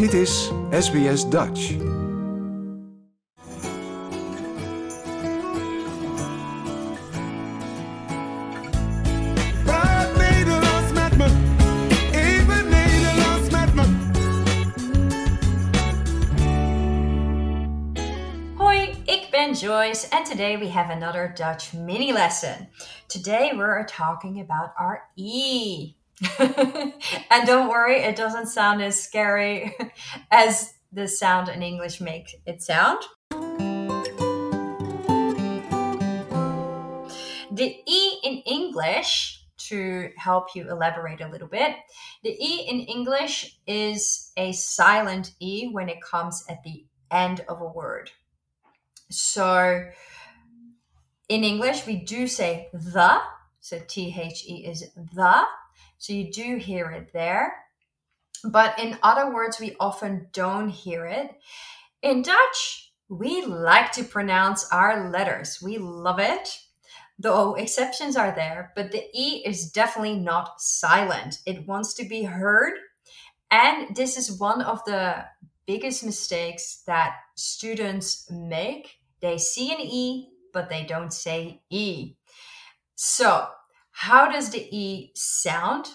Dit is SBS Dutch. Waar Nederlands met me, even Nederlands met me. Hoi, ik ben Joyce, and today we have another Dutch mini lesson. Today we're talking about our E. and don't worry, it doesn't sound as scary as the sound in English makes it sound. The E in English, to help you elaborate a little bit, the E in English is a silent E when it comes at the end of a word. So in English, we do say the. So T H E is the. So you do hear it there. But in other words, we often don't hear it. In Dutch, we like to pronounce our letters. We love it. Though exceptions are there, but the E is definitely not silent. It wants to be heard. And this is one of the biggest mistakes that students make. They see an E, but they don't say E. So, how does the E sound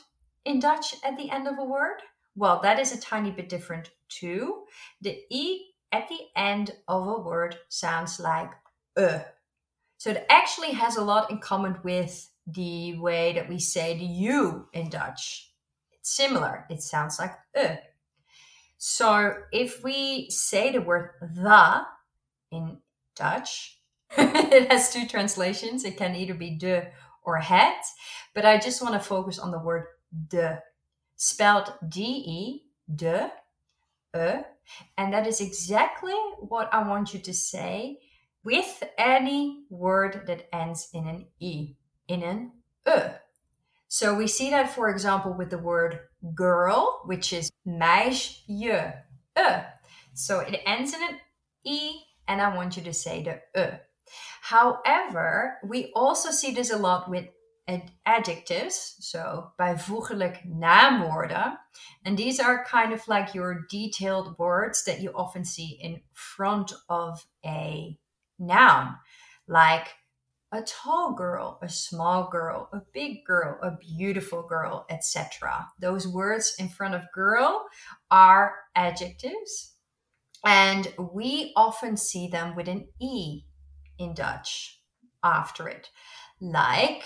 in Dutch at the end of a word? Well, that is a tiny bit different too. The E at the end of a word sounds like uh. So it actually has a lot in common with the way that we say the U in Dutch. It's similar. It sounds like uh. So if we say the word the in Dutch, it has two translations. It can either be de or het, but I just want to focus on the word de, spelled D E, de, e, and that is exactly what I want you to say with any word that ends in an E, in an e. So we see that, for example, with the word girl, which is meisje, e. So it ends in an E, and I want you to say the e. However, we also see this a lot with ad- adjectives, so bijvoeglijk naamwoorden. And these are kind of like your detailed words that you often see in front of a noun, like a tall girl, a small girl, a big girl, a beautiful girl, etc. Those words in front of girl are adjectives, and we often see them with an E in Dutch after it. Like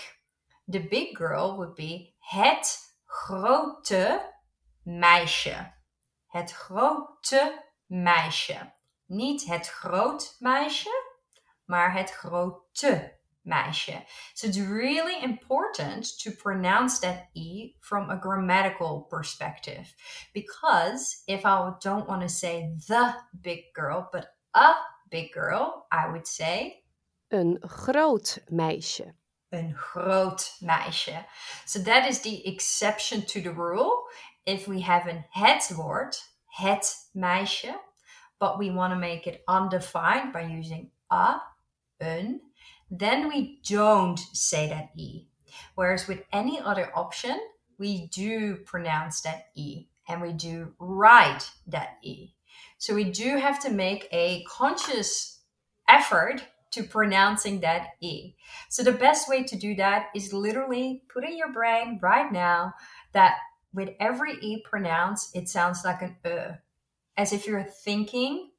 the big girl would be het grote meisje. Het grote meisje. Niet het groot meisje, maar het grote meisje. So it's really important to pronounce that E from a grammatical perspective. Because if I don't want to say the big girl, but a big girl, I would say Een groot meisje. een groot meisje. So that is the exception to the rule. If we have an het woord, het meisje, but we want to make it undefined by using a, een, then we don't say that e. Whereas with any other option, we do pronounce that e and we do write that e. So we do have to make a conscious effort to pronouncing that E. So the best way to do that is literally put in your brain right now that with every E pronounced, it sounds like an E. As if you're thinking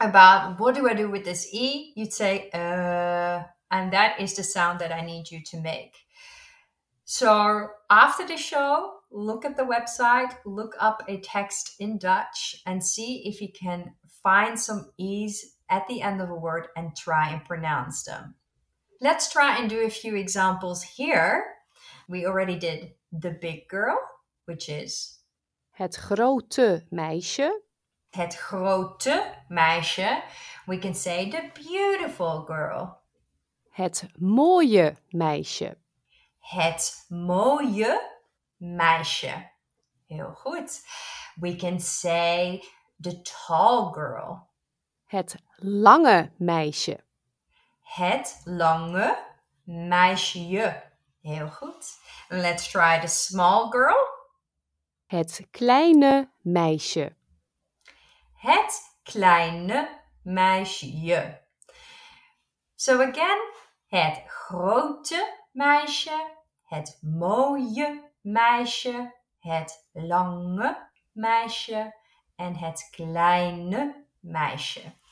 about what do I do with this E, you'd say uh, and that is the sound that I need you to make. So after the show, look at the website, look up a text in Dutch, and see if you can find some E's at the end of a word and try and pronounce them. Let's try and do a few examples here. We already did the big girl, which is Het grote meisje. het grote meisje. We can say the beautiful girl. Het mooie meisje. Het mooie meisje. Heel goed. We can say the tall girl. Het lange meisje. Het lange meisje. Heel goed. Let's try the small girl. Het kleine meisje. Het kleine meisje. So again, het grote meisje, het mooie meisje, het lange meisje en het kleine meisje.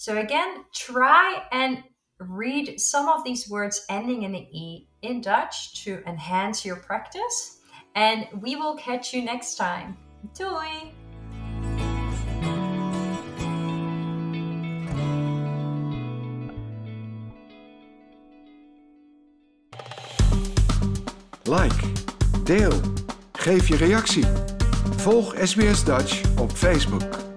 So again, try and read some of these words ending in an E in Dutch to enhance your practice. And we will catch you next time. Doei! Like, deel, geef je reactie. Volg SBS Dutch op Facebook.